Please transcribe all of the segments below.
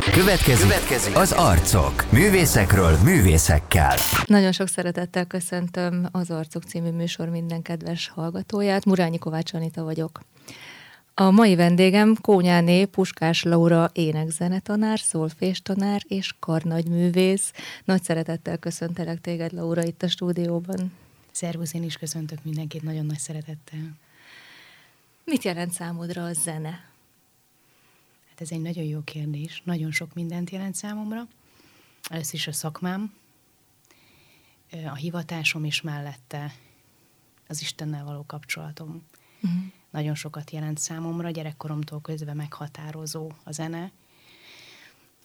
Következik, Következik az arcok. Művészekről művészekkel. Nagyon sok szeretettel köszöntöm az Arcok című műsor minden kedves hallgatóját. Murányi Kovács Anita vagyok. A mai vendégem Kónyáné Puskás Laura énekzenetanár, szolféstanár és karnagyművész. Nagy szeretettel köszöntelek téged, Laura, itt a stúdióban. Szervusz, én is köszöntök mindenkit nagyon nagy szeretettel. Mit jelent számodra a zene? Ez egy nagyon jó kérdés. Nagyon sok mindent jelent számomra. Először is a szakmám, a hivatásom is mellette az Istennel való kapcsolatom. Uh-huh. Nagyon sokat jelent számomra, gyerekkoromtól közben meghatározó a zene.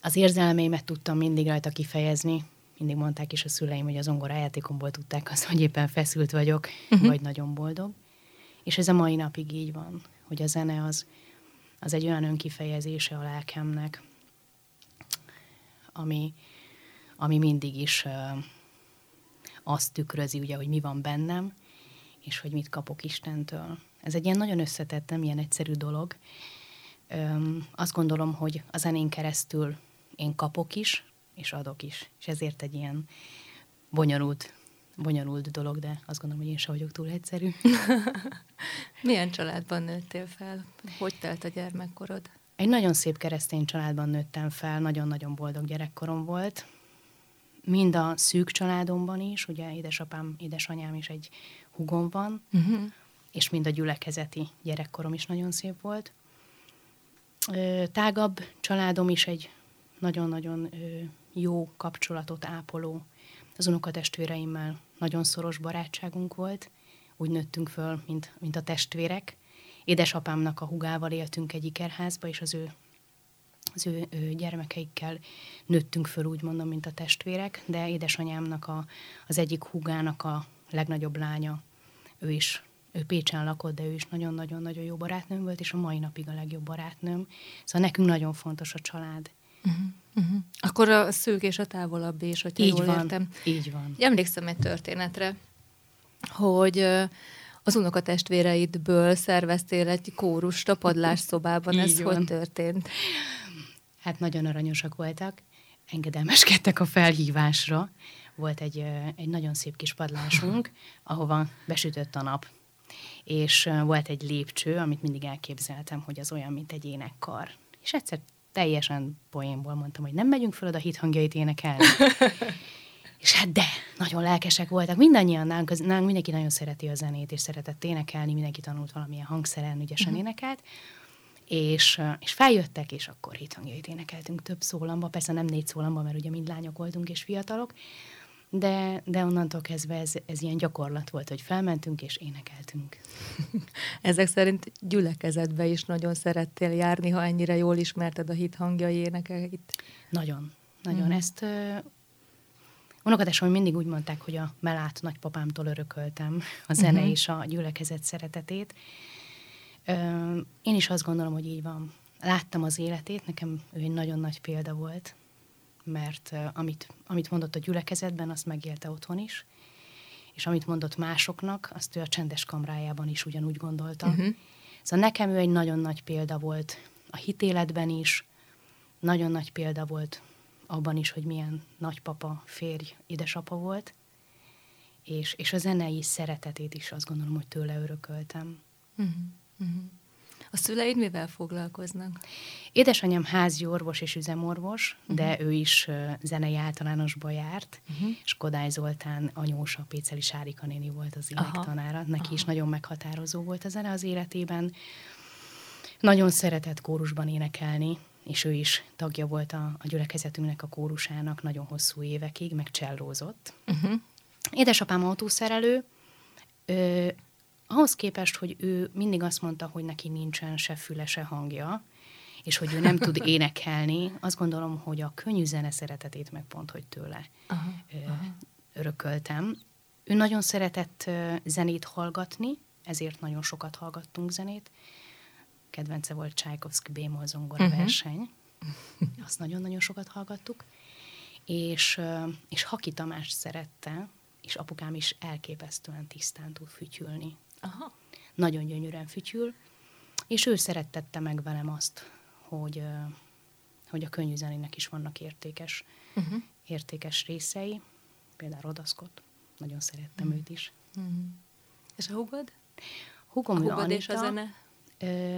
Az érzelmeimet tudtam mindig rajta kifejezni, mindig mondták is a szüleim, hogy az játékomból tudták azt, hogy éppen feszült vagyok, uh-huh. vagy nagyon boldog. És ez a mai napig így van, hogy a zene az, az egy olyan önkifejezése a lelkemnek, ami, ami mindig is uh, azt tükrözi, ugye, hogy mi van bennem, és hogy mit kapok Istentől. Ez egy ilyen nagyon összetett, nem ilyen egyszerű dolog. Öm, azt gondolom, hogy a zenén keresztül én kapok is, és adok is. És ezért egy ilyen bonyolult, bonyolult dolog, de azt gondolom, hogy én sem vagyok túl egyszerű. Milyen családban nőttél fel? Hogy telt a gyermekkorod? Egy nagyon szép keresztény családban nőttem fel, nagyon-nagyon boldog gyerekkorom volt. Mind a szűk családomban is, ugye édesapám, édesanyám is egy hugom van, uh-huh. és mind a gyülekezeti gyerekkorom is nagyon szép volt. Tágabb családom is egy nagyon-nagyon jó kapcsolatot ápoló. Az unokatestvéreimmel nagyon szoros barátságunk volt, úgy nőttünk föl, mint, mint a testvérek. Édesapámnak a hugával éltünk egy ikerházba, és az ő, az ő, ő gyermekeikkel nőttünk föl, úgy mondom, mint a testvérek, de édesanyámnak a, az egyik hugának a legnagyobb lánya, ő is ő Pécsen lakott, de ő is nagyon-nagyon-nagyon jó barátnőm volt, és a mai napig a legjobb barátnőm. Szóval nekünk nagyon fontos a család. Uh-huh, uh-huh. Akkor a szűk és a távolabb is, hogyha így jól van, értem. Így van. Emlékszem egy történetre, hogy az unokatestvéreidből szerveztél egy kórust a padlásszobában. Ez van. hogy történt? Hát nagyon aranyosak voltak, engedelmeskedtek a felhívásra. Volt egy, egy nagyon szép kis padlásunk, ahova besütött a nap. És volt egy lépcső, amit mindig elképzeltem, hogy az olyan, mint egy énekkar. És egyszer teljesen poénból mondtam, hogy nem megyünk föl oda hithangjait énekelni. és hát de, nagyon lelkesek voltak. Mindannyian nálunk, nálunk mindenki nagyon szereti a zenét, és szeretett énekelni, mindenki tanult valamilyen hangszeren, ügyesen uh-huh. énekelt. És, és feljöttek, és akkor hithangjait énekeltünk több szólamba, persze nem négy szólamba, mert ugye mind lányok voltunk és fiatalok, de, de onnantól kezdve ez, ez ilyen gyakorlat volt, hogy felmentünk és énekeltünk. Ezek szerint gyülekezetbe is nagyon szerettél járni, ha ennyire jól ismerted a hit hangjai énekeit. Nagyon, nagyon. Mm. Ezt uh, unokatásom mindig úgy mondták, hogy a melát nagypapámtól örököltem a zene uh-huh. és a gyülekezet szeretetét. Uh, én is azt gondolom, hogy így van. Láttam az életét, nekem ő egy nagyon nagy példa volt mert amit, amit mondott a gyülekezetben, azt megélte otthon is, és amit mondott másoknak, azt ő a csendes kamrájában is ugyanúgy gondolta. Uh-huh. Szóval nekem ő egy nagyon nagy példa volt a hitéletben is, nagyon nagy példa volt abban is, hogy milyen nagypapa, férj, édesapa volt, és, és a zenei szeretetét is azt gondolom, hogy tőle örököltem. Uh-huh. Uh-huh. A szüleid mivel foglalkoznak? Édesanyám házi orvos és üzemorvos, uh-huh. de ő is zenei általánosba járt, uh-huh. és Kodály Zoltán anyósa, Péceli Sárika néni volt az énektanára. Neki Aha. is nagyon meghatározó volt a zene az életében. Nagyon szeretett kórusban énekelni, és ő is tagja volt a, a gyülekezetünknek, a kórusának nagyon hosszú évekig, meg csellózott. Uh-huh. Édesapám autószerelő, ö, ahhoz képest, hogy ő mindig azt mondta, hogy neki nincsen se füle, se hangja, és hogy ő nem tud énekelni, azt gondolom, hogy a könnyű zene szeretetét meg pont, hogy tőle aha, aha. örököltem. Ő nagyon szeretett zenét hallgatni, ezért nagyon sokat hallgattunk zenét. Kedvence volt Csajkovszki bémol zongora uh-huh. verseny. Azt nagyon-nagyon sokat hallgattuk. És, és Haki Tamás szerette, és apukám is elképesztően tisztán tud fütyülni. Aha. Nagyon gyönyörűen fütyül, és ő szerettette meg velem azt, hogy, hogy a könnyű zenének is vannak értékes, uh-huh. értékes részei. Például Rodaszkot, nagyon szerettem uh-huh. őt is. Uh-huh. És a hugod? Hugom a hugod Anita, és a zene?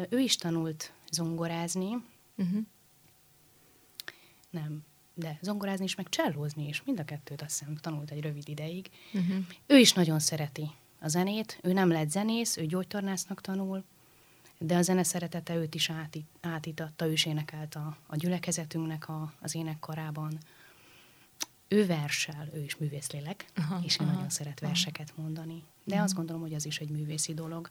Ő is tanult zongorázni. Uh-huh. Nem, de zongorázni is, meg csellózni is. Mind a kettőt azt hiszem tanult egy rövid ideig. Uh-huh. Ő is nagyon szereti a zenét. Ő nem lett zenész, ő gyógytornásznak tanul, de a zene szeretete őt is áti, átítatta, ő is énekelt a, a gyülekezetünknek a, az énekkarában. Ő versel, ő is művészlélek, aha, és ő aha, nagyon szeret aha. verseket mondani. De uh-huh. azt gondolom, hogy az is egy művészi dolog.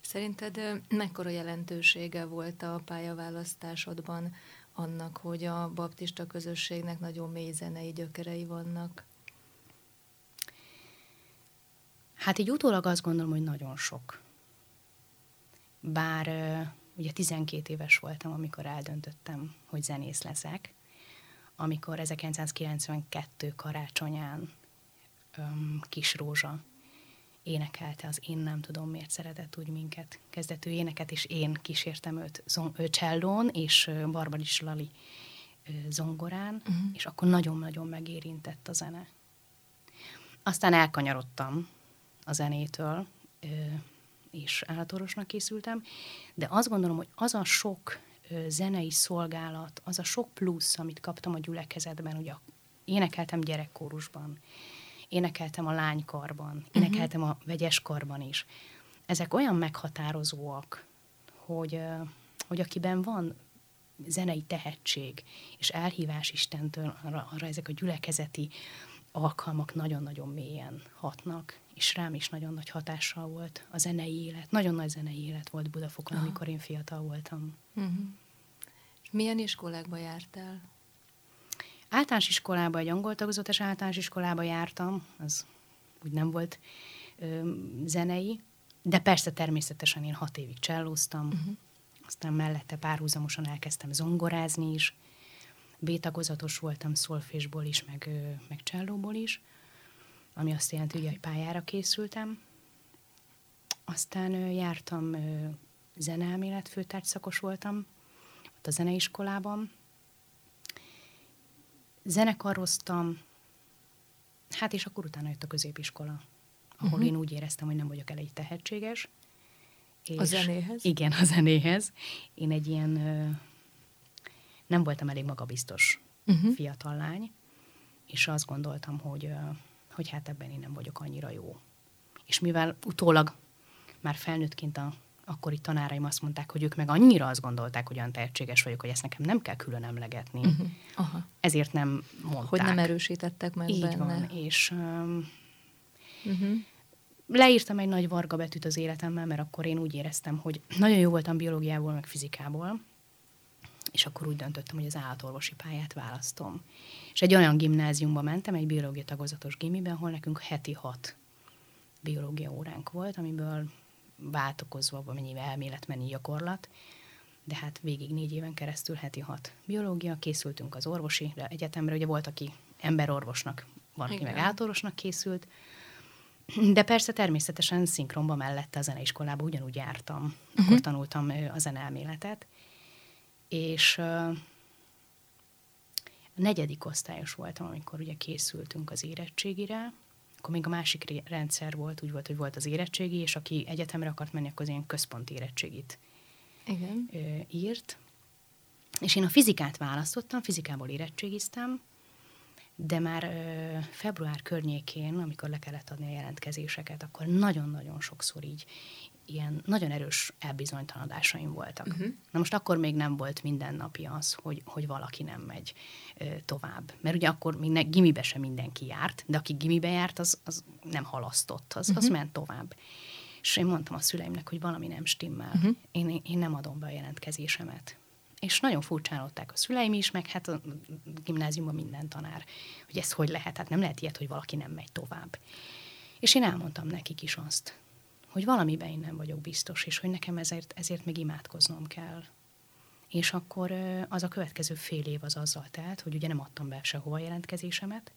Szerinted mekkora jelentősége volt a pályaválasztásodban annak, hogy a baptista közösségnek nagyon mély zenei gyökerei vannak? Hát így utólag azt gondolom, hogy nagyon sok. Bár ugye 12 éves voltam, amikor eldöntöttem, hogy zenész leszek, amikor 1992 karácsonyán um, Kis Rózsa énekelte az Én nem tudom miért szeretett úgy minket kezdetű éneket, és én kísértem őt zong- csellón, és Barbaris Lali zongorán, uh-huh. és akkor nagyon-nagyon megérintett a zene. Aztán elkanyarodtam a zenétől, és állatorvosnak készültem, de azt gondolom, hogy az a sok zenei szolgálat, az a sok plusz, amit kaptam a gyülekezetben, ugye énekeltem gyerekkórusban, énekeltem a lánykarban, mhm. énekeltem uh-huh. a vegyeskarban is. Ezek olyan meghatározóak, hogy, hogy akiben van zenei tehetség és elhívás Istentől, arra, arra ezek a gyülekezeti alkalmak nagyon-nagyon mélyen hatnak, és rám is nagyon nagy hatással volt a zenei élet. Nagyon nagy zenei élet volt Budafokon, Aha. amikor én fiatal voltam. Uh-huh. És milyen iskolákba jártál? Általános iskolába, egy angol tagozatos általános iskolába jártam, az úgy nem volt ö, zenei, de persze természetesen én hat évig csellóztam, uh-huh. aztán mellette párhuzamosan elkezdtem zongorázni is, B-tagozatos voltam szolfésból is, meg, meg csellóból is, ami azt jelenti, hogy pályára készültem. Aztán jártam zeneelmélet főtárgyszakos voltam, ott a zeneiskolában, zenekaroztam, hát és akkor utána jött a középiskola, ahol uh-huh. én úgy éreztem, hogy nem vagyok elég tehetséges. És a zenéhez? Igen, a zenéhez. Én egy ilyen, nem voltam elég magabiztos uh-huh. fiatal lány, és azt gondoltam, hogy, hogy hát ebben én nem vagyok annyira jó. És mivel utólag már felnőttként a akkori tanáraim azt mondták, hogy ők meg annyira azt gondolták, hogy olyan tehetséges vagyok, hogy ezt nekem nem kell külön emlegetni. Uh-huh. Aha. Ezért nem mondták. Hogy nem erősítettek meg Így benne. van, és um, uh-huh. leírtam egy nagy varga betűt az életemmel, mert akkor én úgy éreztem, hogy nagyon jó voltam biológiából, meg fizikából, és akkor úgy döntöttem, hogy az állatorvosi pályát választom. És egy olyan gimnáziumba mentem, egy biológia tagozatos gimiben, ahol nekünk heti hat biológia óránk volt, amiből váltokozva, mennyi elmélet, mennyi gyakorlat, de hát végig négy éven keresztül heti hat biológia, készültünk az orvosi egyetemre, ugye volt, aki emberorvosnak, van, aki meg átorvosnak készült, de persze természetesen szinkronban mellette a zeneiskolába ugyanúgy jártam, uh-huh. akkor tanultam a zeneelméletet, és a negyedik osztályos voltam, amikor ugye készültünk az érettségire, akkor még a másik rendszer volt, úgy volt, hogy volt az érettségi, és aki egyetemre akart menni, akkor az ilyen központi érettségit Igen. Írt. És én a fizikát választottam, fizikából érettségiztem, de már ö, február környékén, amikor le kellett adni a jelentkezéseket, akkor nagyon-nagyon sokszor így ilyen nagyon erős elbizonytalanodásaim voltak. Uh-huh. Na most akkor még nem volt mindennapi az, hogy, hogy valaki nem megy ö, tovább. Mert ugye akkor még ne, gimibe sem mindenki járt, de aki gimibe járt, az, az nem halasztott, az, uh-huh. az ment tovább. És én mondtam a szüleimnek, hogy valami nem stimmel. Uh-huh. Én, én nem adom be a jelentkezésemet. És nagyon furcsálották a szüleim is, meg hát a gimnáziumban minden tanár, hogy ez hogy lehet, hát nem lehet ilyet, hogy valaki nem megy tovább. És én elmondtam nekik is azt, hogy valamiben én nem vagyok biztos, és hogy nekem ezért, ezért még imádkoznom kell. És akkor az a következő fél év az azzal telt, hogy ugye nem adtam be sehova jelentkezésemet,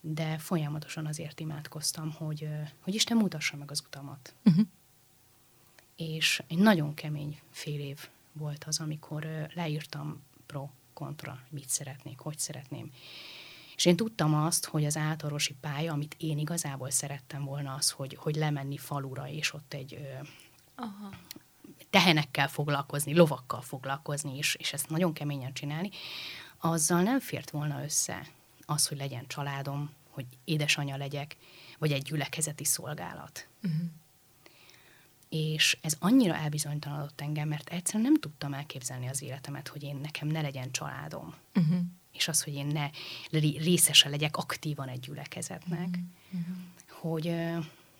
de folyamatosan azért imádkoztam, hogy, hogy Isten mutassa meg az utamat. Uh-huh. És egy nagyon kemény fél év volt az, amikor leírtam pro, kontra, mit szeretnék, hogy szeretném. És én tudtam azt, hogy az általánosi pálya, amit én igazából szerettem volna, az, hogy, hogy lemenni falura, és ott egy Aha. tehenekkel foglalkozni, lovakkal foglalkozni, és, és ezt nagyon keményen csinálni, azzal nem fért volna össze az, hogy legyen családom, hogy édesanyja legyek, vagy egy gyülekezeti szolgálat. Uh-huh. És ez annyira elbizonytalanodott engem, mert egyszerűen nem tudtam elképzelni az életemet, hogy én nekem ne legyen családom. Uh-huh. És az, hogy én ne részese legyek aktívan egy gyülekezetnek. Uh-huh. Hogy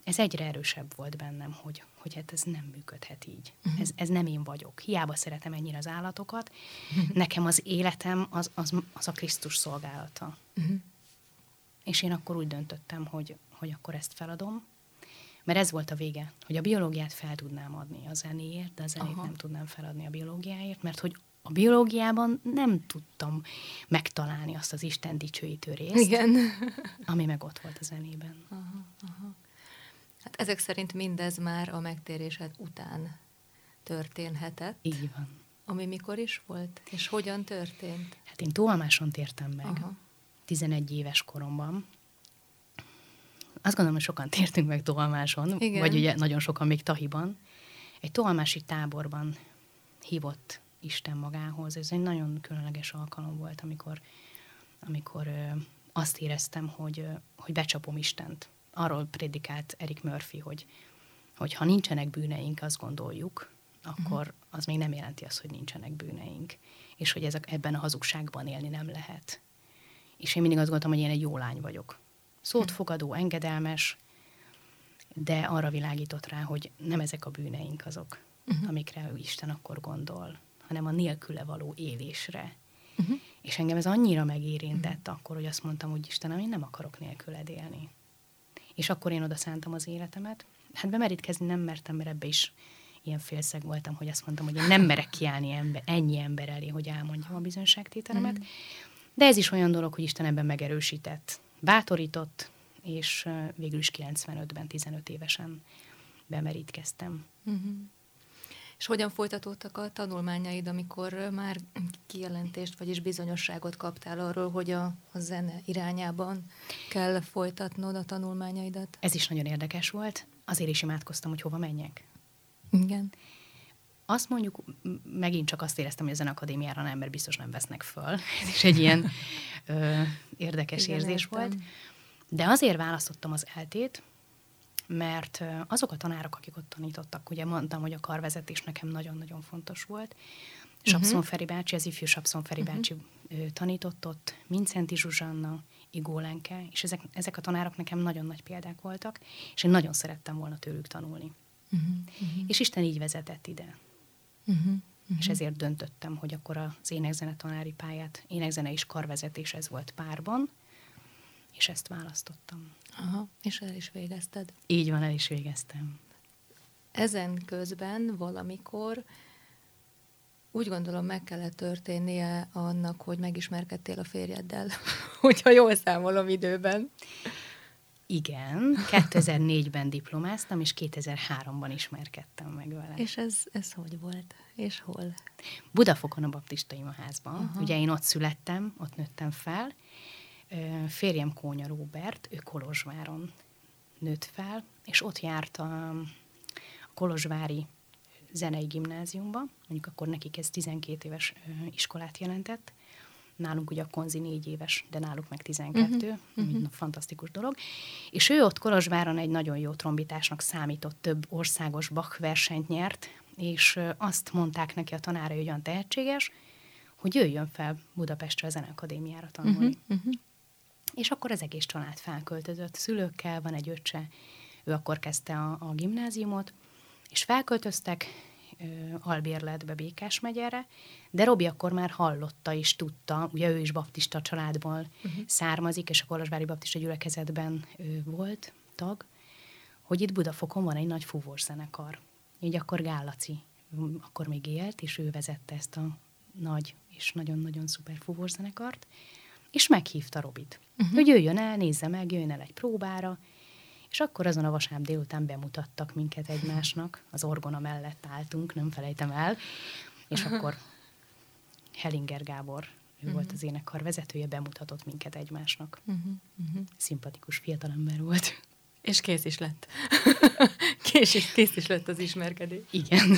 ez egyre erősebb volt bennem, hogy, hogy hát ez nem működhet így. Uh-huh. Ez, ez nem én vagyok. Hiába szeretem ennyire az állatokat. Uh-huh. Nekem az életem az, az, az a Krisztus szolgálata. Uh-huh. És én akkor úgy döntöttem, hogy, hogy akkor ezt feladom, mert ez volt a vége, hogy a biológiát fel tudnám adni a zenéért, de a zenét Aha. nem tudnám feladni a biológiáért, mert hogy a biológiában nem tudtam megtalálni azt az Isten dicsőítő részt, Igen. ami meg ott volt a zenében. Aha, aha. Hát ezek szerint mindez már a megtérésed után történhetett. Így van. Ami mikor is volt? És hogyan történt? Hát én tolmáson tértem meg. Aha. 11 éves koromban. Azt gondolom, hogy sokan tértünk meg tolmáson, Igen. vagy ugye nagyon sokan még Tahiban. Egy tolmási táborban hívott Isten magához. Ez egy nagyon különleges alkalom volt, amikor, amikor azt éreztem, hogy, hogy becsapom Istent. Arról prédikált Erik Murphy, hogy, hogy ha nincsenek bűneink, azt gondoljuk, akkor uh-huh. az még nem jelenti azt, hogy nincsenek bűneink. És hogy ezek, ebben a hazugságban élni nem lehet. És én mindig azt gondoltam, hogy én egy jó lány vagyok. Szót fogadó, engedelmes, de arra világított rá, hogy nem ezek a bűneink azok, uh-huh. amikre ő Isten akkor gondol, hanem a nélküle való élésre. Uh-huh. És engem ez annyira megérintett uh-huh. akkor, hogy azt mondtam, hogy Istenem, én nem akarok nélküled élni. És akkor én oda szántam az életemet. Hát bemerítkezni nem mertem, mert ebbe is ilyen félszeg voltam, hogy azt mondtam, hogy én nem merek kiállni ember, ennyi ember elé, hogy elmondjam a bizonyságtételemet. Uh-huh. De ez is olyan dolog, hogy Isten ebben megerősített, bátorított, és végül is 95-ben, 15 évesen bemerítkeztem. Uh-huh. És hogyan folytatódtak a tanulmányaid, amikor már kijelentést, vagyis bizonyosságot kaptál arról, hogy a, a zene irányában kell folytatnod a tanulmányaidat? Ez is nagyon érdekes volt. Azért is imádkoztam, hogy hova menjek. Igen. Azt mondjuk, megint csak azt éreztem, hogy a Zenakadémiára nem, mert biztos nem vesznek föl. Ez is egy ilyen ö, érdekes Igen, érzés értem. volt. De azért választottam az eltét, mert azok a tanárok, akik ott tanítottak, ugye mondtam, hogy a karvezetés nekem nagyon-nagyon fontos volt. Sapszon uh-huh. Feri bácsi, az ifjú Sapszon Feri uh-huh. bácsi tanított ott, Mincenti Zsuzsanna, Igó Lenke, és ezek, ezek a tanárok nekem nagyon nagy példák voltak, és én nagyon szerettem volna tőlük tanulni. Uh-huh. Uh-huh. És Isten így vezetett ide. Uh-huh. Uh-huh. És ezért döntöttem, hogy akkor az énekzene tanári pályát, énekzene és karvezetés ez volt párban, és ezt választottam. Aha, és el is végezted. Így van, el is végeztem. Ezen közben valamikor úgy gondolom meg kellett történnie annak, hogy megismerkedtél a férjeddel, hogyha jól számolom időben. Igen, 2004-ben diplomáztam, és 2003-ban ismerkedtem meg vele. És ez, ez hogy volt? És hol? Budafokon a baptista imaházban. Aha. Ugye én ott születtem, ott nőttem fel. Férjem Kónya Róbert, ő Kolozsváron nőtt fel, és ott járt a, a Kolozsvári zenei gimnáziumba, mondjuk akkor nekik ez 12 éves iskolát jelentett, nálunk ugye a konzi négy éves, de náluk meg 12, uh-huh. uh-huh. fantasztikus dolog. És ő ott Kolozsváron egy nagyon jó trombitásnak számított, több országos Bach versenyt nyert, és azt mondták neki a tanára, hogy olyan tehetséges, hogy jöjjön fel Budapestre a Zeneakadémiára tanulni. Uh-huh. Uh-huh. És akkor az egész család felköltözött szülőkkel, van egy öccse, ő akkor kezdte a, a gimnáziumot, és felköltöztek, albérletbe Békás megyere, de Robi akkor már hallotta és tudta, ugye ő is baptista családból uh-huh. származik, és a Kolozsvári Baptista gyülekezetben ő volt tag, hogy itt Budafokon van egy nagy fúvószenekar. Így akkor Gálaci akkor még élt, és ő vezette ezt a nagy és nagyon-nagyon szuper fúvószenekart, és meghívta Robit, uh-huh. hogy jöjjön el, nézze meg, jöjjön el egy próbára, és akkor azon a vasárnap délután bemutattak minket egymásnak, az orgona mellett álltunk, nem felejtem el, és akkor Hellinger Gábor, ő uh-huh. volt az énekkar vezetője, bemutatott minket egymásnak. Uh-huh. Uh-huh. Szimpatikus fiatalember volt. És kész is lett. kész, is, kész is lett az ismerkedés. Igen.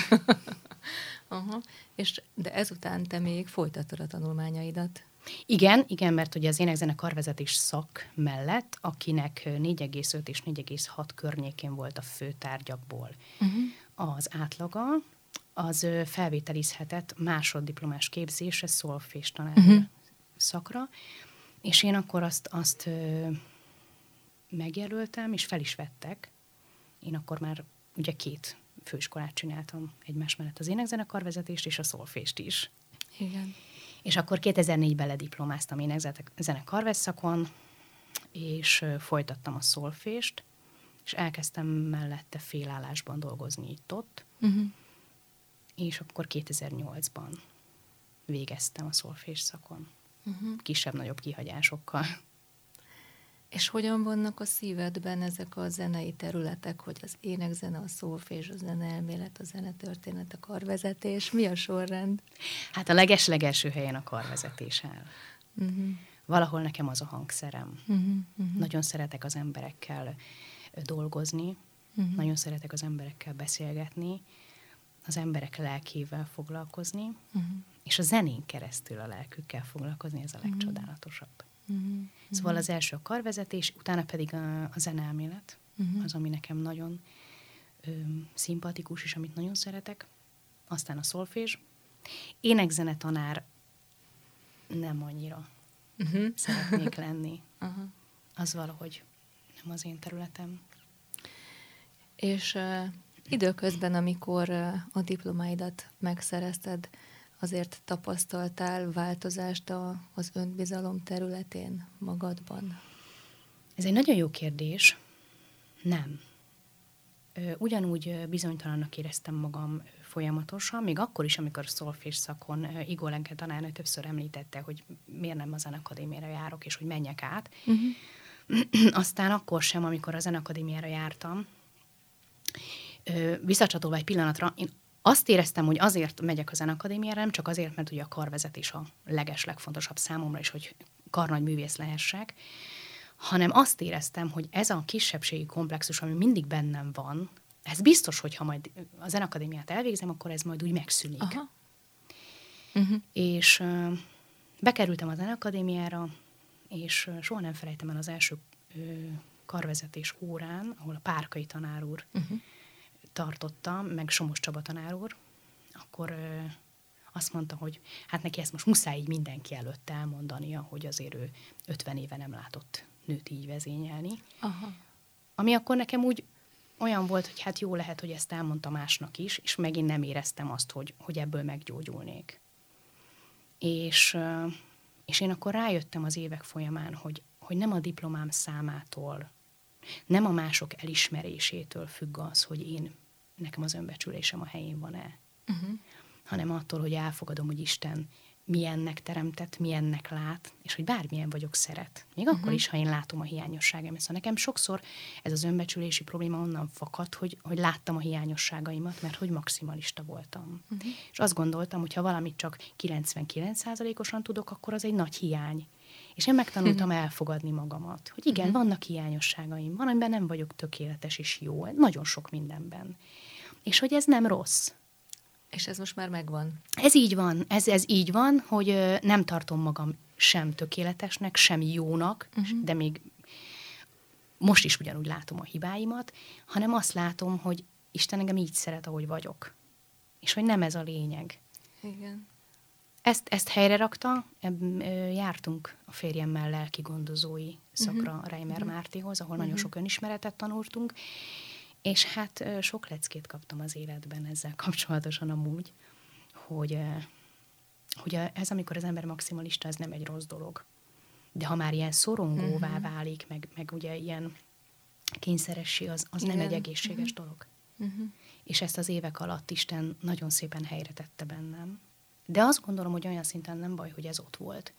Aha. És, de ezután te még folytattad a tanulmányaidat. Igen, igen, mert ugye az énekzene karvezetés szak mellett, akinek 4,5 és 4,6 környékén volt a főtárgyakból uh-huh. az átlaga, az felvételizhetett másoddiplomás képzésre, szolfés tanár uh-huh. szakra, és én akkor azt, azt megjelöltem, és fel is vettek. Én akkor már ugye két főiskolát csináltam egymás mellett az énekzenekarvezetést és a szolfést is. Igen. És akkor 2004-ben lediplomáztam énekzenekar szakon, és folytattam a szolfést, és elkezdtem mellette félállásban dolgozni itt-ott, uh-huh. és akkor 2008-ban végeztem a szolfés szakon. Uh-huh. Kisebb-nagyobb kihagyásokkal. És hogyan vannak a szívedben ezek a zenei területek, hogy az énekzene, a szólfés, a zeneelmélet, a zenetörténet, a karvezetés? Mi a sorrend? Hát a leges-legelső helyen a karvezetés áll. Uh-huh. Valahol nekem az a hangszerem. Uh-huh. Uh-huh. Nagyon szeretek az emberekkel dolgozni, uh-huh. nagyon szeretek az emberekkel beszélgetni, az emberek lelkével foglalkozni, uh-huh. és a zenén keresztül a lelkükkel foglalkozni, ez a legcsodálatosabb. Uh-huh. Uh-huh. Szóval az első a karvezetés, utána pedig a, a zeneelmélet, uh-huh. az, ami nekem nagyon ö, szimpatikus, és amit nagyon szeretek. Aztán a szolfés. Énekzene tanár nem annyira uh-huh. szeretnék lenni. Uh-huh. Az valahogy nem az én területem. És uh, időközben, amikor uh, a diplomáidat megszerezted, azért tapasztaltál változást a, az önbizalom területén magadban? Ez egy nagyon jó kérdés. Nem. Ugyanúgy bizonytalannak éreztem magam folyamatosan, még akkor is, amikor szolfés szakon Igor Lenke tanárnő többször említette, hogy miért nem a zenakadémiára járok, és hogy menjek át. Uh-huh. Aztán akkor sem, amikor a zenakadémiára jártam, visszacsatolva egy pillanatra, én azt éreztem, hogy azért megyek a zenakadémiára, nem csak azért, mert ugye a karvezetés a leges, legfontosabb számomra, és hogy karnagy művész lehessek, hanem azt éreztem, hogy ez a kisebbségi komplexus, ami mindig bennem van, ez biztos, hogy ha majd a zenakadémiát elvégzem, akkor ez majd úgy megszűnik. Aha. Uh-huh. És uh, bekerültem a zenakadémiára, és uh, soha nem felejtem el az első uh, karvezetés órán, ahol a párkai tanár úr uh-huh tartottam, meg Somos Csaba tanár úr, akkor ö, azt mondta, hogy hát neki ezt most muszáj így mindenki előtt elmondania, hogy azért ő 50 éve nem látott nőt így vezényelni. Aha. Ami akkor nekem úgy olyan volt, hogy hát jó lehet, hogy ezt elmondta másnak is, és megint nem éreztem azt, hogy, hogy ebből meggyógyulnék. És, és én akkor rájöttem az évek folyamán, hogy, hogy nem a diplomám számától, nem a mások elismerésétől függ az, hogy én nekem az önbecsülésem a helyén van-e, uh-huh. hanem attól, hogy elfogadom, hogy Isten milyennek teremtett, milyennek lát, és hogy bármilyen vagyok szeret. Még uh-huh. akkor is, ha én látom a hiányosságaimat. Szóval nekem sokszor ez az önbecsülési probléma onnan fakad, hogy, hogy láttam a hiányosságaimat, mert hogy maximalista voltam. Uh-huh. És azt gondoltam, hogy ha valamit csak 99%-osan tudok, akkor az egy nagy hiány. És én megtanultam uh-huh. elfogadni magamat, hogy igen, uh-huh. vannak hiányosságaim, van, amiben nem vagyok tökéletes és jó, nagyon sok mindenben és hogy ez nem rossz. És ez most már megvan. Ez így van, ez, ez így van, hogy nem tartom magam sem tökéletesnek, sem jónak, uh-huh. de még most is ugyanúgy látom a hibáimat, hanem azt látom, hogy Isten engem így szeret, ahogy vagyok. És hogy nem ez a lényeg. Igen. Ezt, ezt helyre rakta, jártunk a férjemmel lelki gondozói szakra uh-huh. Reimer uh-huh. Mártihoz, ahol uh-huh. nagyon sok önismeretet tanultunk, és hát sok leckét kaptam az életben ezzel kapcsolatosan amúgy, hogy, hogy ez, amikor az ember maximalista, ez nem egy rossz dolog. De ha már ilyen szorongóvá uh-huh. válik, meg, meg ugye ilyen kényszeressé, az, az nem egy egészséges uh-huh. dolog. Uh-huh. És ezt az évek alatt Isten nagyon szépen helyre tette bennem. De azt gondolom, hogy olyan szinten nem baj, hogy ez ott volt,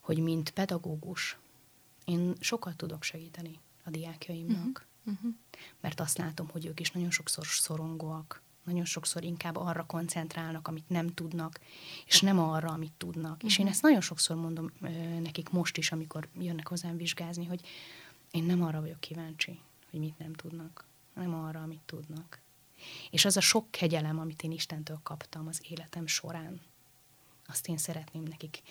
hogy mint pedagógus én sokat tudok segíteni a diákjaimnak. Uh-huh uh-huh. mert azt látom, hogy ők is nagyon sokszor szorongóak, nagyon sokszor inkább arra koncentrálnak, amit nem tudnak, és nem arra, amit tudnak. Uh-huh. És én ezt nagyon sokszor mondom ö, nekik most is, amikor jönnek hozzám vizsgázni, hogy én nem arra vagyok kíváncsi, hogy mit nem tudnak, hanem arra, amit tudnak. És az a sok kegyelem, amit én Istentől kaptam az életem során, azt én szeretném nekik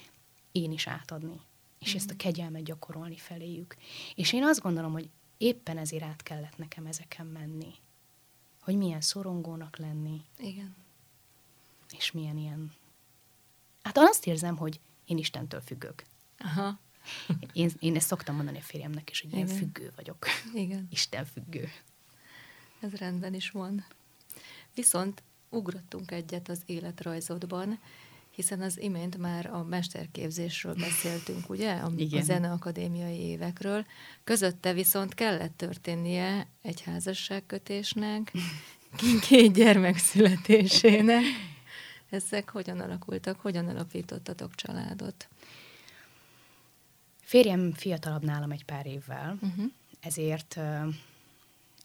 én is átadni. És mm. ezt a mhm. kegyelmet gyakorolni feléjük. És én azt gondolom, hogy éppen ezért át kellett nekem ezeken menni. Hogy milyen szorongónak lenni. Igen. És milyen ilyen... Hát azt érzem, hogy én Istentől függök. Aha. Én, én ezt szoktam mondani a férjemnek is, hogy Igen. én függő vagyok. Igen. Isten függő. Ez rendben is van. Viszont ugrottunk egyet az életrajzodban, hiszen az imént már a mesterképzésről beszéltünk, ugye, a, Igen. a zeneakadémiai évekről. Közötte viszont kellett történnie egy házasságkötésnek, két gyermek születésének. Ezek hogyan alakultak, hogyan alapítottatok családot? Férjem fiatalabb nálam egy pár évvel, uh-huh. ezért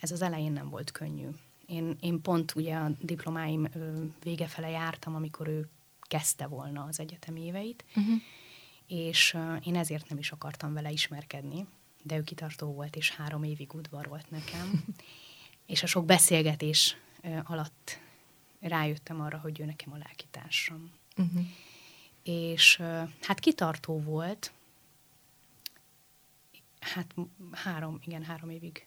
ez az elején nem volt könnyű. Én, én pont ugye a diplomáim vége fele jártam, amikor ő kezdte volna az egyetemi éveit, uh-huh. és én ezért nem is akartam vele ismerkedni, de ő kitartó volt, és három évig udvarolt nekem. és a sok beszélgetés alatt rájöttem arra, hogy ő nekem a lelkitársam. Uh-huh. És hát kitartó volt, hát három, igen, három évig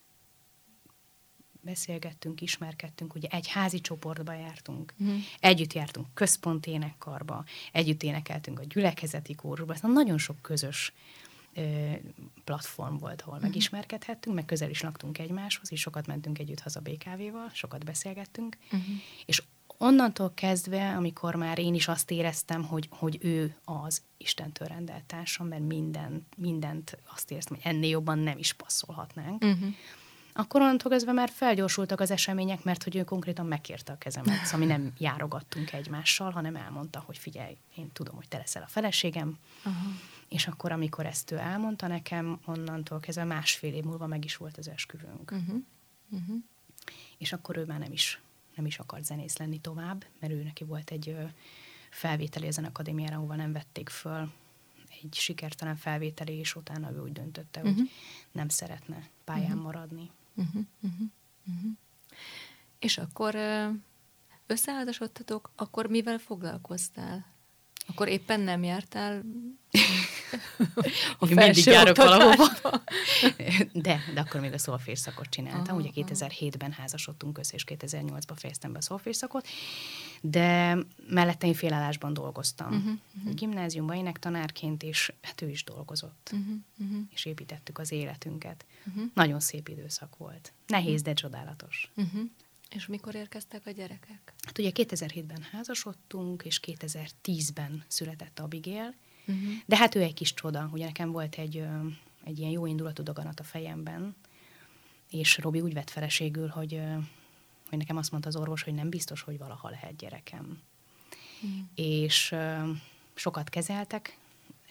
beszélgettünk, ismerkedtünk, ugye egy házi csoportba jártunk, uh-huh. együtt jártunk központi énekkarba, együtt énekeltünk a gyülekezeti kórusba, szóval nagyon sok közös platform volt, ahol uh-huh. megismerkedhettünk, meg közel is laktunk egymáshoz, és sokat mentünk együtt haza BKV-val, sokat beszélgettünk, uh-huh. és onnantól kezdve, amikor már én is azt éreztem, hogy, hogy ő az Istentől rendelt társam, mert minden, mindent azt éreztem, hogy ennél jobban nem is passzolhatnánk, uh-huh akkor onnantól kezdve már felgyorsultak az események, mert hogy ő konkrétan megkérte a kezemet, szóval mi nem járogattunk egymással, hanem elmondta, hogy figyelj, én tudom, hogy te leszel a feleségem, uh-huh. és akkor, amikor ezt ő elmondta nekem, onnantól kezdve másfél év múlva meg is volt az esküvőnk. Uh-huh. Uh-huh. És akkor ő már nem is, nem is akart zenész lenni tovább, mert ő neki volt egy felvételi ezen akadémiára, ahova nem vették föl, egy sikertelen felvételi, és utána ő úgy döntötte, uh-huh. hogy nem szeretne pályán uh-huh. maradni. Uh-huh, uh-huh, uh-huh. És akkor összeházasodtatok, akkor mivel foglalkoztál? Akkor éppen nem jártál a mindig járok valahova. De, de akkor még a szolfés szakot csináltam. Aha, Ugye 2007-ben házasodtunk össze, és 2008-ban fejeztem be a szolfés szakot, de mellette én félállásban dolgoztam. Uh-huh, uh-huh. Gimnáziumban énektanárként, és hát ő is dolgozott. Uh-huh, uh-huh. És építettük az életünket. Uh-huh. Nagyon szép időszak volt. Nehéz, uh-huh. de csodálatos. Uh-huh. És mikor érkeztek a gyerekek? Hát ugye 2007-ben házasodtunk, és 2010-ben született Abigail, uh-huh. de hát ő egy kis csoda. Ugye nekem volt egy, egy ilyen jó indulatú daganat a fejemben, és Robi úgy vett feleségül, hogy, hogy nekem azt mondta az orvos, hogy nem biztos, hogy valaha lehet gyerekem. Uh-huh. És sokat kezeltek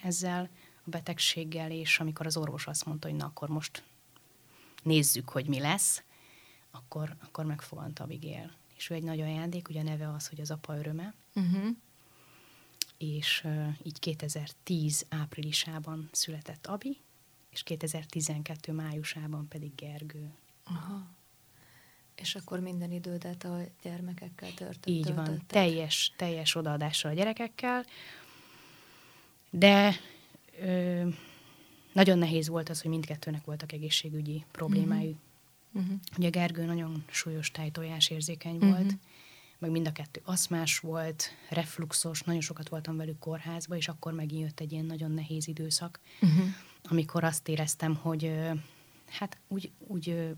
ezzel a betegséggel, és amikor az orvos azt mondta, hogy na akkor most nézzük, hogy mi lesz, akkor, akkor megfogant Abigail. És ő egy nagy ajándék, ugye a neve az, hogy az apa öröme. Uh-huh. És uh, így 2010 áprilisában született Abi, és 2012 májusában pedig Gergő. Aha. És akkor minden idődet a gyermekekkel töltött. Így van, teljes, teljes odaadással a gyerekekkel, de ö, nagyon nehéz volt az, hogy mindkettőnek voltak egészségügyi problémái. Uh-huh. Uh-huh. Ugye Gergő nagyon súlyos tájtojás érzékeny uh-huh. volt, meg mind a kettő aszmás volt, refluxos, nagyon sokat voltam velük kórházba, és akkor megint jött egy ilyen nagyon nehéz időszak, uh-huh. amikor azt éreztem, hogy hát úgy, úgy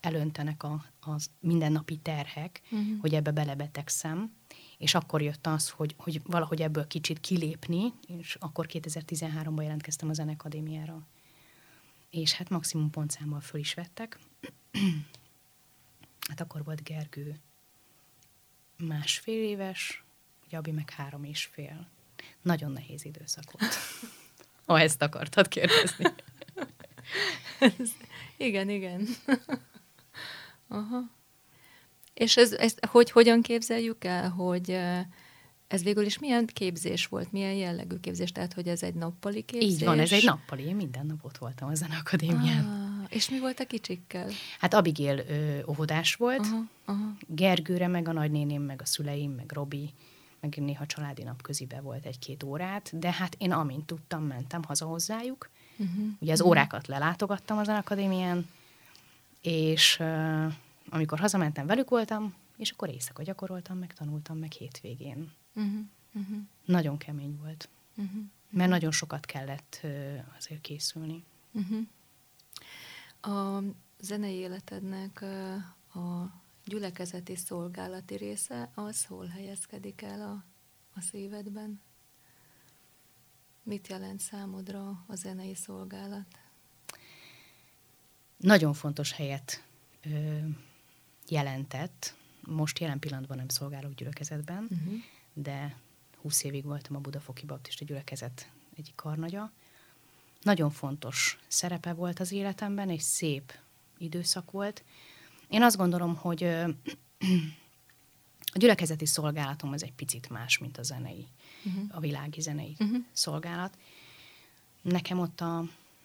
elöntenek a, a mindennapi terhek, uh-huh. hogy ebbe belebetegszem, és akkor jött az, hogy, hogy valahogy ebből kicsit kilépni, és akkor 2013-ban jelentkeztem a Zenekadémiára. És hát maximum pontszámmal föl is vettek, hát akkor volt Gergő másfél éves, Jabi meg három és fél. Nagyon nehéz időszak volt. ha ezt akartad kérdezni. igen, igen. Aha. És ez, ez hogy, hogyan képzeljük el, hogy ez végül is milyen képzés volt, milyen jellegű képzés, tehát hogy ez egy nappali képzés? Így van, ez egy nappali, én minden nap ott voltam a akadémián. Ah, és mi volt a kicsikkel? Hát Abigail ö, óvodás volt, aha, aha. Gergőre, meg a nagynéném, meg a szüleim, meg Robi, meg néha családi nap közibe volt egy-két órát, de hát én amint tudtam, mentem haza hozzájuk. Uh-huh. Ugye az uh-huh. órákat lelátogattam az akadémián, és uh, amikor hazamentem, velük voltam, és akkor éjszaka gyakoroltam, meg tanultam, meg hétvégén. Uh-huh. Uh-huh. Nagyon kemény volt, uh-huh. mert nagyon sokat kellett uh, azért készülni. Uh-huh. A zenei életednek a gyülekezeti szolgálati része, az hol helyezkedik el a, a szívedben? Mit jelent számodra a zenei szolgálat? Nagyon fontos helyet ö, jelentett. Most jelen pillanatban nem szolgálok gyülekezetben, uh-huh. de 20 évig voltam a Budafoki Baptista gyülekezet egyik karnagya. Nagyon fontos szerepe volt az életemben, és szép időszak volt. Én azt gondolom, hogy a gyülekezeti szolgálatom az egy picit más, mint a zenei, uh-huh. a világi zenei uh-huh. szolgálat. Nekem ott a,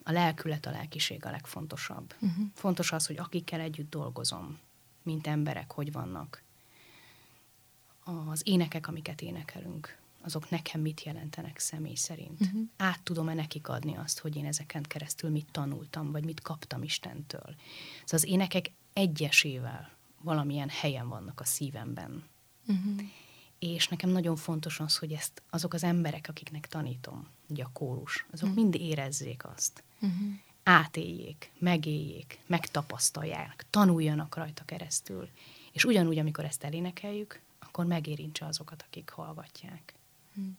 a lelkület, a lelkiség a legfontosabb. Uh-huh. Fontos az, hogy akikkel együtt dolgozom, mint emberek, hogy vannak. Az énekek, amiket énekelünk, azok nekem mit jelentenek személy szerint. Uh-huh. Át tudom-e nekik adni azt, hogy én ezeken keresztül mit tanultam, vagy mit kaptam Istentől. Szóval az énekek egyesével valamilyen helyen vannak a szívemben. Uh-huh. És nekem nagyon fontos az, hogy ezt azok az emberek, akiknek tanítom, ugye a kórus, azok uh-huh. mind érezzék azt. Uh-huh. Átéljék, megéljék, megtapasztalják, tanuljanak rajta keresztül. És ugyanúgy, amikor ezt elénekeljük, akkor megérintse azokat, akik hallgatják. Uh-huh.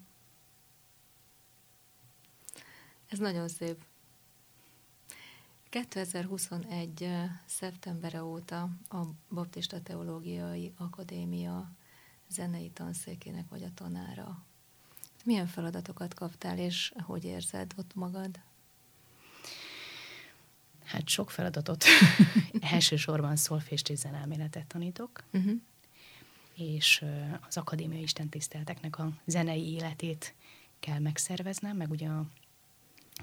Ez nagyon szép. 2021. szeptembere óta a Baptista Teológiai Akadémia zenei tanszékének vagy a tanára. Milyen feladatokat kaptál, és hogy érzed ott magad? Hát sok feladatot. Elsősorban szolfést és zenelméletet tanítok, uh-huh. És az akadémiai istentisztelteknek a zenei életét kell megszerveznem, meg ugye a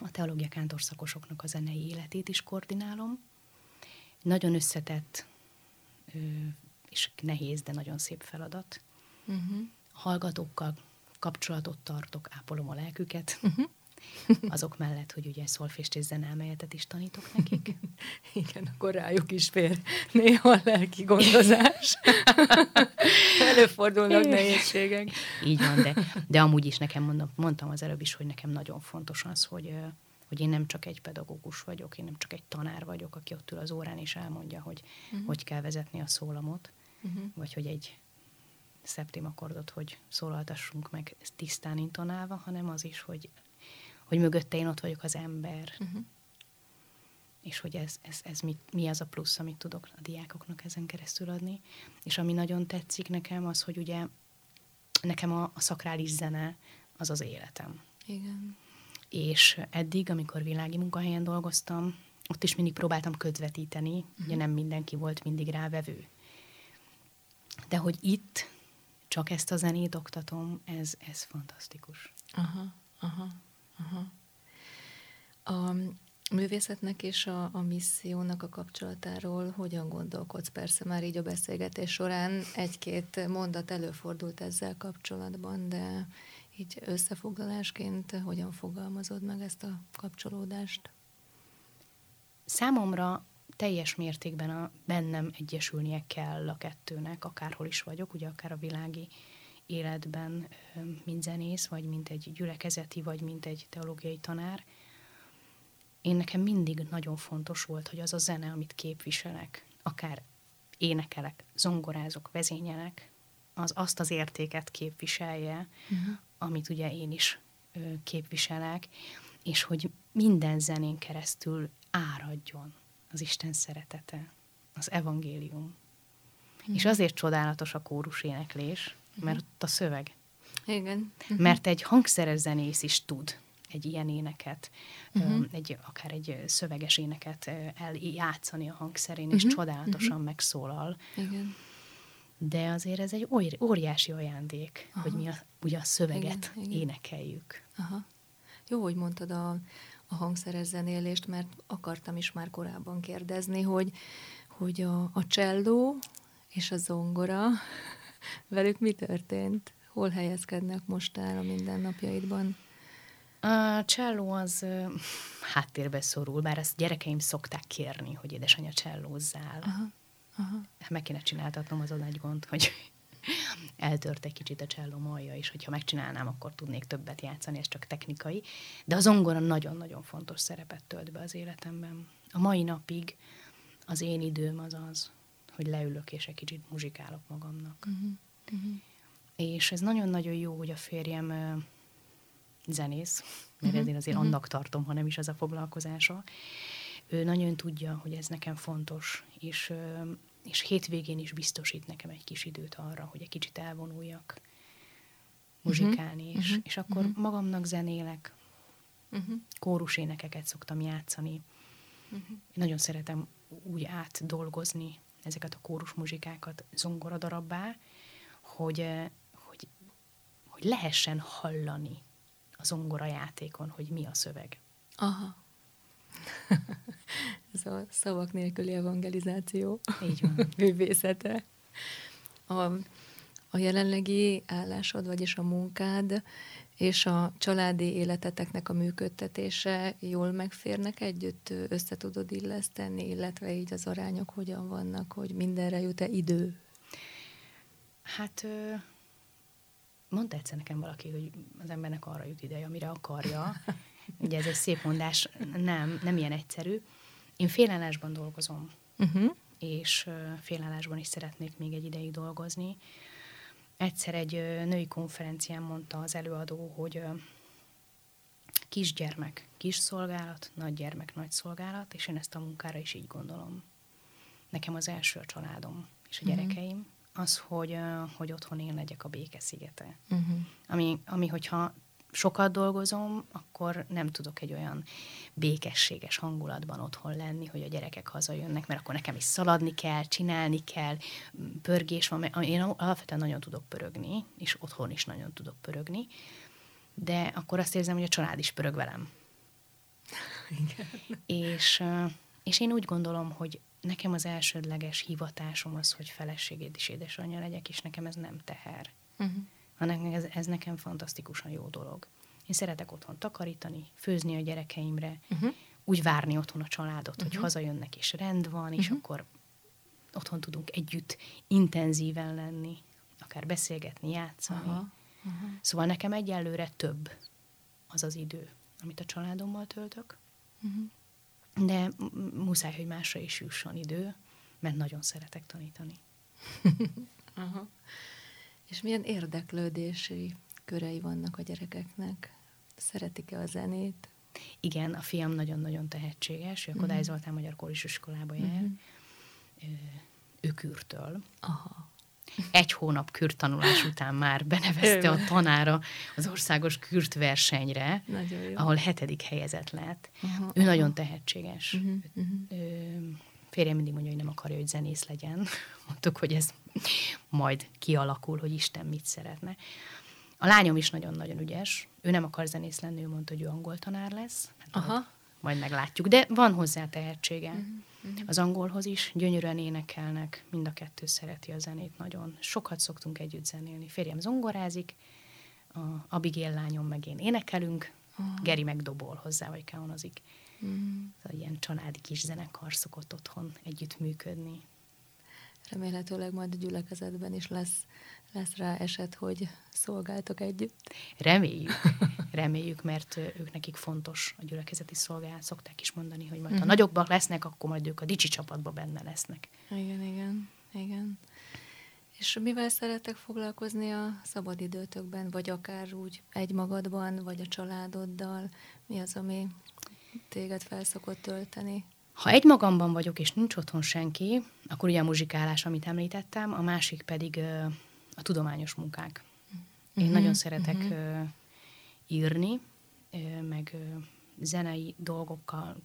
a teológia kántorszakosoknak a zenei életét is koordinálom. Nagyon összetett és nehéz, de nagyon szép feladat. Uh-huh. Hallgatókkal kapcsolatot tartok, ápolom a lelküket. Uh-huh. Azok mellett, hogy ugye szolfést és is tanítok nekik. Igen, akkor rájuk is fér néha a lelki gondozás. Előfordulnak nehézségek. Így van, de, de amúgy is nekem mondom, mondtam az előbb is, hogy nekem nagyon fontos az, hogy, hogy én nem csak egy pedagógus vagyok, én nem csak egy tanár vagyok, aki ott ül az órán és elmondja, hogy uh-huh. hogy kell vezetni a szólamot, uh-huh. vagy hogy egy szeptimakordot, hogy szólaltassunk meg tisztán intonálva, hanem az is, hogy hogy mögötte én ott vagyok az ember. Uh-huh. És hogy ez, ez, ez mi, mi az a plusz, amit tudok a diákoknak ezen keresztül adni. És ami nagyon tetszik nekem, az, hogy ugye nekem a, a szakrális zene az az életem. Igen. És eddig, amikor világi munkahelyen dolgoztam, ott is mindig próbáltam közvetíteni, uh-huh. ugye nem mindenki volt mindig rávevő. De hogy itt csak ezt a zenét oktatom, ez, ez fantasztikus. Aha, aha. Aha. A művészetnek és a, a missziónak a kapcsolatáról hogyan gondolkodsz? Persze már így a beszélgetés során egy-két mondat előfordult ezzel kapcsolatban, de így összefoglalásként hogyan fogalmazod meg ezt a kapcsolódást? Számomra teljes mértékben a bennem egyesülnie kell a kettőnek, akárhol is vagyok, ugye akár a világi életben, mint zenész, vagy mint egy gyülekezeti, vagy mint egy teológiai tanár, én nekem mindig nagyon fontos volt, hogy az a zene, amit képviselek, akár énekelek, zongorázok, vezényelek, az azt az értéket képviselje, uh-huh. amit ugye én is képviselek, és hogy minden zenén keresztül áradjon az Isten szeretete, az evangélium. Uh-huh. És azért csodálatos a kórus éneklés, mert ott a szöveg. Igen. Uh-huh. Mert egy hangszeres zenész is tud egy ilyen éneket, uh-huh. egy, akár egy szöveges éneket eljátszani a hangszerén, és uh-huh. csodálatosan uh-huh. megszólal. Igen. de azért ez egy óriási ajándék, Aha. hogy mi a, ugye a szöveget igen, igen. énekeljük. Aha. Jó, hogy mondtad a, a hangszeres zenélést, mert akartam is már korábban kérdezni, hogy, hogy a, a cselló és a zongora, velük mi történt? Hol helyezkednek most el a mindennapjaidban? A cselló az háttérbe szorul, bár ezt gyerekeim szokták kérni, hogy édesanyja csellózzál. Aha, aha. Meg kéne csináltatnom, az egy gond, hogy eltört egy kicsit a cselló malja, és hogyha megcsinálnám, akkor tudnék többet játszani, ez csak technikai. De az zongora nagyon-nagyon fontos szerepet tölt be az életemben. A mai napig az én időm az az, hogy leülök és egy kicsit muzsikálok magamnak. Uh-huh. Uh-huh. És ez nagyon-nagyon jó, hogy a férjem uh, zenész, mert uh-huh. ezért azért uh-huh. annak tartom, ha nem is az a foglalkozása. Ő nagyon tudja, hogy ez nekem fontos, és, uh, és hétvégén is biztosít nekem egy kis időt arra, hogy egy kicsit elvonuljak muzsikálni, uh-huh. és, uh-huh. és akkor uh-huh. magamnak zenélek, uh-huh. kórusénekeket szoktam játszani. Uh-huh. Én nagyon szeretem úgy átdolgozni ezeket a kórus muzsikákat zongoradarabbá, hogy, eh, hogy, hogy lehessen hallani a zongora játékon, hogy mi a szöveg. Aha. Ez a szavak nélküli evangelizáció. Így van. Művészete. A, a jelenlegi állásod, vagyis a munkád és a családi életeteknek a működtetése jól megférnek együtt, össze tudod illeszteni, illetve így az arányok hogyan vannak, hogy mindenre jut-e idő? Hát mondta egyszer nekem valaki, hogy az embernek arra jut ideje, amire akarja. Ugye ez egy szép mondás, nem, nem ilyen egyszerű. Én félállásban dolgozom, uh-huh. és félállásban is szeretnék még egy ideig dolgozni. Egyszer egy női konferencián mondta az előadó, hogy kisgyermek, kis szolgálat, nagygyermek, nagy szolgálat, és én ezt a munkára is így gondolom. Nekem az első a családom és a mhm. gyerekeim, az, hogy, hogy otthon én legyek a békeszigete. Uh-huh. Ami, ami, hogyha sokat dolgozom, akkor nem tudok egy olyan békességes hangulatban otthon lenni, hogy a gyerekek hazajönnek, mert akkor nekem is szaladni kell, csinálni kell, pörgés van. Én alapvetően nagyon tudok pörögni, és otthon is nagyon tudok pörögni, de akkor azt érzem, hogy a család is pörög velem. Igen. És, és én úgy gondolom, hogy nekem az elsődleges hivatásom az, hogy feleségét is édesanyja legyek, és nekem ez nem teher. Uh-huh hanem ez, ez nekem fantasztikusan jó dolog. Én szeretek otthon takarítani, főzni a gyerekeimre, uh-huh. úgy várni otthon a családot, uh-huh. hogy mhm. hazajönnek és rend van, és uh-huh. akkor otthon tudunk együtt intenzíven lenni, akár beszélgetni, játszani. Uh-huh. Uh-huh. Szóval nekem egyelőre több az az idő, amit a családommal töltök, uh-huh. de muszáj, hogy másra is jusson idő, mert nagyon szeretek tanítani. uh-huh. És milyen érdeklődési körei vannak a gyerekeknek? Szeretik-e a zenét? Igen, a fiam nagyon-nagyon tehetséges, ő a Kodály uh-huh. Zoltán Magyar Kóris iskolába jár. Uh-huh. Ő kürtől. Aha. Egy hónap kürtanulás után már benevezte a tanára az országos kürt versenyre, ahol hetedik helyezett lett. Uh-huh. Ő nagyon tehetséges. Uh-huh. Uh-huh. Férjem mindig mondja, hogy nem akarja, hogy zenész legyen. Mondtuk, hogy ez majd kialakul, hogy Isten mit szeretne. A lányom is nagyon-nagyon ügyes. Ő nem akar zenész lenni, ő mondta, hogy ő angol tanár lesz. Hát Aha. Majd, majd meglátjuk. De van hozzá tehetsége. Uh-huh. Az angolhoz is gyönyörűen énekelnek, mind a kettő szereti a zenét nagyon. Sokat szoktunk együtt zenélni. Férjem zongorázik, a Abigail lányom meg én énekelünk, uh-huh. Geri meg dobol hozzá, vagy káonozik. Mm. Szóval ilyen családi kis zenekar szokott otthon együtt működni. Remélhetőleg majd a gyülekezetben is lesz, lesz rá eset, hogy szolgáltok együtt. Reméljük, reméljük, mert ők nekik fontos a gyülekezeti szolgálat. Szokták is mondani, hogy majd uh-huh. ha nagyobbak lesznek, akkor majd ők a dicsi csapatban benne lesznek. Igen, igen, igen. És mivel szeretek foglalkozni a szabadidőtökben, vagy akár úgy egymagadban, vagy a családoddal? Mi az, ami téged felszokott tölteni? Ha egy magamban vagyok, és nincs otthon senki, akkor ugye a muzsikálás, amit említettem, a másik pedig a tudományos munkák. Én uh-huh, nagyon szeretek uh-huh. írni, meg zenei dolgokkal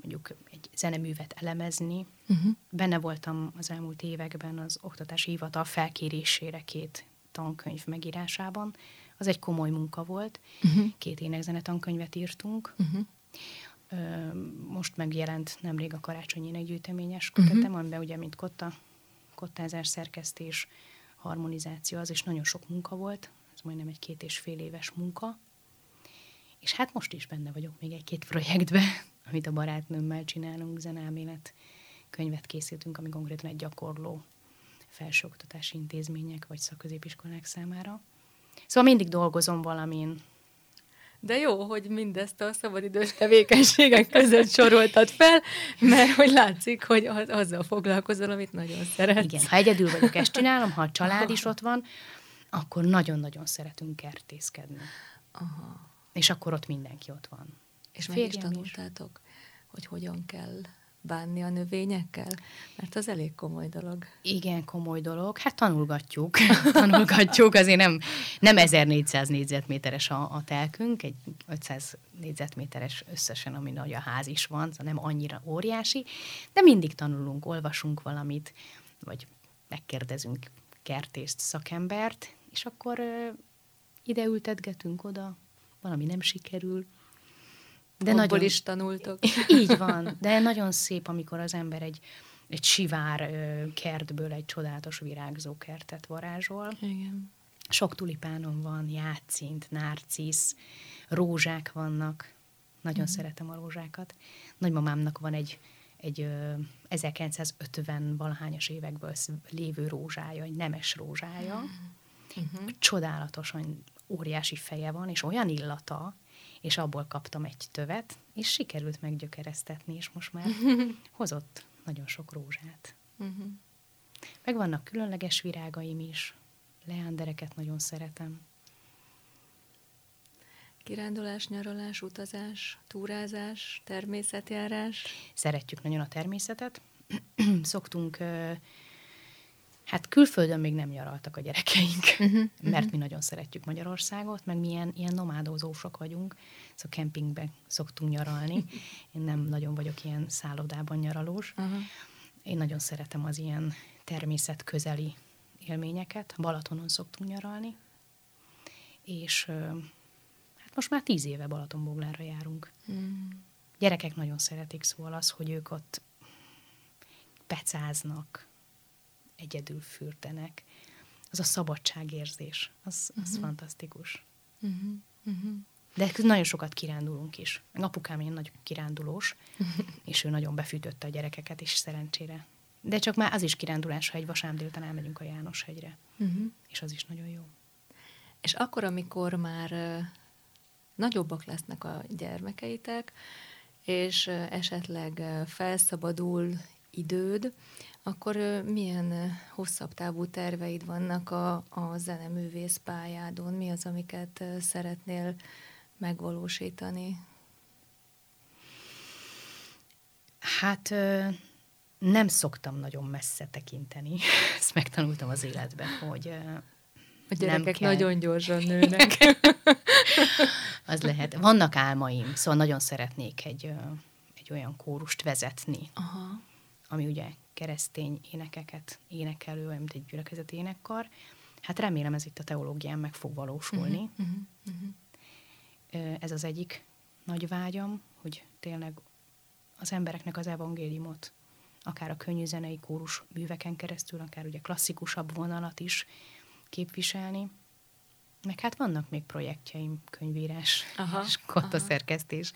mondjuk egy zeneművet elemezni. Uh-huh. Benne voltam az elmúlt években az oktatási hivatal felkérésére két tankönyv megírásában. Az egy komoly munka volt. Uh-huh. Két énekzene tankönyvet írtunk. Uh-huh. Most megjelent nemrég a karácsonyi énekgyűjteményes kötetem, uh-huh. amiben ugye, mint kotta, kottázás, szerkesztés, harmonizáció, az is nagyon sok munka volt. Ez majdnem egy két és fél éves munka. És hát most is benne vagyok még egy-két projektbe, amit a barátnőmmel csinálunk, zeneelmélet könyvet készítünk, ami konkrétan egy gyakorló felsőoktatási intézmények vagy szakközépiskolák számára. Szóval mindig dolgozom valamin. De jó, hogy mindezt a szabadidős tevékenységek között soroltad fel, mert hogy látszik, hogy az, azzal foglalkozol, amit nagyon szeretsz. Igen, ha egyedül vagyok, ezt csinálom, ha a család is ott van, akkor nagyon-nagyon szeretünk kertészkedni. Aha. És akkor ott mindenki ott van. És meg is tanultátok, is. hogy hogyan kell bánni a növényekkel? Mert az elég komoly dolog. Igen, komoly dolog. Hát tanulgatjuk. tanulgatjuk. Azért nem, nem 1400 négyzetméteres a, a telkünk, egy 500 négyzetméteres összesen, ami nagy a ház is van, szóval nem annyira óriási, de mindig tanulunk, olvasunk valamit, vagy megkérdezünk kertészt, szakembert, és akkor ö, ide ültetgetünk oda, valami nem sikerül, de Abból nagyon, is tanultok. Így van, de nagyon szép, amikor az ember egy, egy sivár kertből egy csodálatos virágzó kertet varázsol. Igen. Sok tulipánom van, játszint, narcisz, rózsák vannak. Nagyon mm. szeretem a rózsákat. Nagymamámnak van egy, egy ö, 1950 valahányas évekből lévő rózsája, egy nemes rózsája. Mm-hmm. Csodálatosan óriási feje van, és olyan illata, és abból kaptam egy tövet, és sikerült meggyökeresztetni, és most már hozott nagyon sok rózsát. Uh-huh. Meg vannak különleges virágaim is, leándereket nagyon szeretem. Kirándulás, nyaralás, utazás, túrázás, természetjárás? Szeretjük nagyon a természetet. Szoktunk Hát külföldön még nem nyaraltak a gyerekeink, uh-huh, mert uh-huh. mi nagyon szeretjük Magyarországot, meg milyen ilyen nomádozósok vagyunk, szóval kempingben szoktunk nyaralni. Én nem nagyon vagyok ilyen szállodában nyaralós. Uh-huh. Én nagyon szeretem az ilyen természet közeli élményeket. Balatonon szoktunk nyaralni, és hát most már tíz éve Balatonboglára járunk. Uh-huh. Gyerekek nagyon szeretik, szóval az, hogy ők ott pecáznak, egyedül fürdenek. Az a szabadságérzés, az, az uh-huh. fantasztikus. Uh-huh. Uh-huh. De nagyon sokat kirándulunk is. Apukám ilyen nagy kirándulós, és ő nagyon befűtötte a gyerekeket is szerencsére. De csak már az is kirándulás, ha egy vasárnap délután elmegyünk a János hegyre. Uh-huh. És az is nagyon jó. És akkor, amikor már nagyobbak lesznek a gyermekeitek, és esetleg felszabadul időd, akkor milyen hosszabb távú terveid vannak a, a zeneművész pályádon? Mi az, amiket szeretnél megvalósítani? Hát nem szoktam nagyon messze tekinteni. Ezt megtanultam az életben, hogy a gyerekek nem nagyon gyorsan nőnek. az lehet. Vannak álmaim, szóval nagyon szeretnék egy, egy olyan kórust vezetni, Aha. Ami ugye keresztény énekeket énekelő, olyan, mint egy gyülekezeti énekkar. Hát remélem ez itt a teológián meg fog valósulni. Uh-huh, uh-huh, uh-huh. Ez az egyik nagy vágyam, hogy tényleg az embereknek az evangéliumot, akár a könnyű zenei kórus műveken keresztül, akár ugye klasszikusabb vonalat is képviselni. Meg hát vannak még projektjeim, könyvírás aha, és kottaszerkesztés,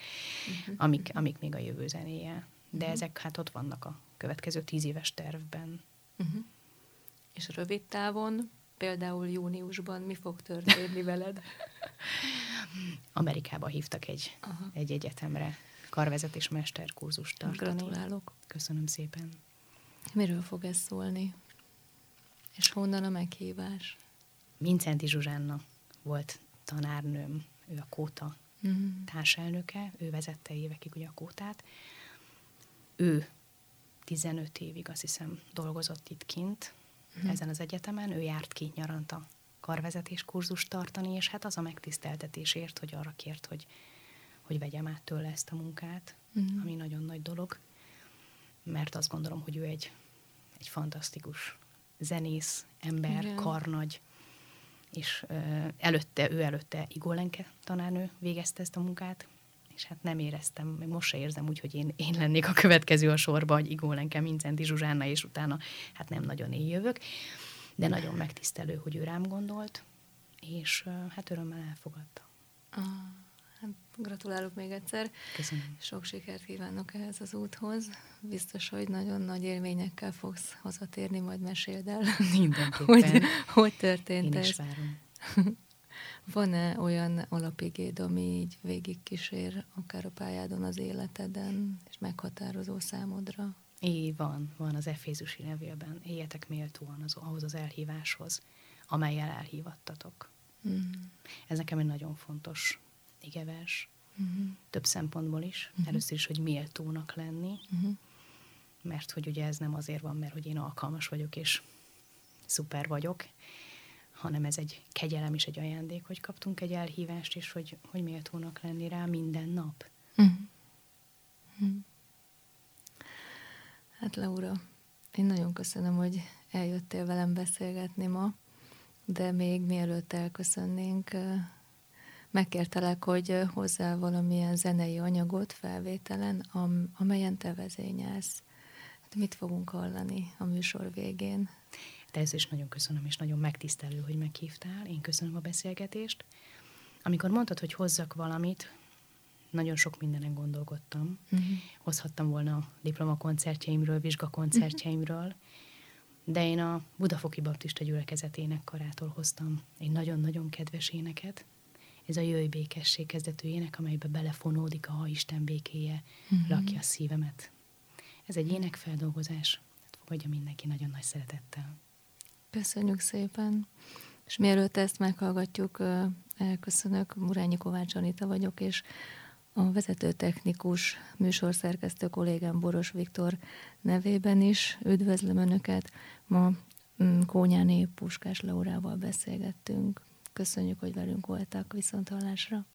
uh-huh. amik, amik még a jövő zenéje. De uh-huh. ezek hát ott vannak a következő tíz éves tervben. Uh-huh. És rövid távon, például júniusban mi fog történni veled? Amerikába hívtak egy, Aha. egy egyetemre karvezetés mesterkurzust tartani. Gratulálok. Köszönöm szépen. Miről fog ez szólni? És honnan a meghívás? Mincenti Zsuzsánna volt tanárnőm, ő a Kóta uh-huh. társelnöke, ő vezette évekig ugye a Kótát. Ő 15 évig azt hiszem dolgozott itt kint, uh-huh. ezen az egyetemen, ő járt ki nyaranta karvezetés kurzust tartani, és hát az a megtiszteltetésért, hogy arra kért, hogy, hogy vegyem át tőle ezt a munkát, uh-huh. ami nagyon nagy dolog, mert azt gondolom, hogy ő egy, egy fantasztikus zenész, ember, Igen. karnagy, és ö, előtte, ő előtte Igolenke tanárnő végezte ezt a munkát, és hát nem éreztem, még most se érzem úgy, hogy én, én lennék a következő a sorba, hogy Igólenke, Mincenti Zsuzsánna, és utána hát nem nagyon én jövök, de nagyon megtisztelő, hogy ő rám gondolt, és hát örömmel elfogadta. Ah, hát gratulálok még egyszer. Köszönöm. Sok sikert kívánok ehhez az úthoz. Biztos, hogy nagyon nagy élményekkel fogsz hazatérni, majd meséld el. Mindenképpen. hogy, hogy történt Én ez. is várom. Van-e olyan alapigéd, ami így végigkísér akár a pályádon, az életeden, és meghatározó számodra? É, van, van az Efézusi levélben. Éljetek méltóan az, ahhoz az elhíváshoz, amelyel elhívattatok. Mm. Ez nekem egy nagyon fontos igevers. Mm-hmm. Több szempontból is. Mm-hmm. Először is, hogy méltónak lenni, mm-hmm. mert hogy ugye ez nem azért van, mert hogy én alkalmas vagyok, és szuper vagyok, hanem ez egy kegyelem és egy ajándék, hogy kaptunk egy elhívást, és hogy, hogy méltónak lenni rá minden nap. Mm-hmm. Hát Laura, én nagyon köszönöm, hogy eljöttél velem beszélgetni ma, de még mielőtt elköszönnénk, megkértelek, hogy hozzá valamilyen zenei anyagot felvételen, amelyen te vezényelsz. Hát mit fogunk hallani a műsor végén? Ez is nagyon köszönöm, és nagyon megtisztelő, hogy meghívtál. Én köszönöm a beszélgetést. Amikor mondtad, hogy hozzak valamit, nagyon sok mindenen gondolkodtam. Uh-huh. Hozhattam volna diplomakoncertjeimről, vizsgakoncertjeimről, uh-huh. de én a Budafoki Baptista gyülekezetének karától hoztam egy nagyon-nagyon kedves éneket. Ez a Jöjj békesség kezdetű ének, amelybe belefonódik a Ha Isten békéje, uh-huh. lakja a szívemet. Ez egy énekfeldolgozás, hát fogadja mindenki nagyon nagy szeretettel. Köszönjük szépen! És mielőtt ezt meghallgatjuk, elköszönök, Murányi Kovács Anita vagyok, és a vezető technikus műsorszerkesztő kollégám Boros Viktor nevében is üdvözlöm Önöket. Ma mm, Kónyáné Puskás Laurával beszélgettünk. Köszönjük, hogy velünk voltak. Viszont hallásra!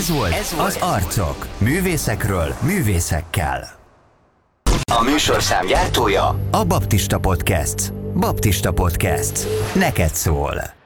Ez volt, Ez volt az Arcok. Művészekről, művészekkel. A műsorszám gyártója a Baptista Podcast. Baptista Podcast. Neked szól.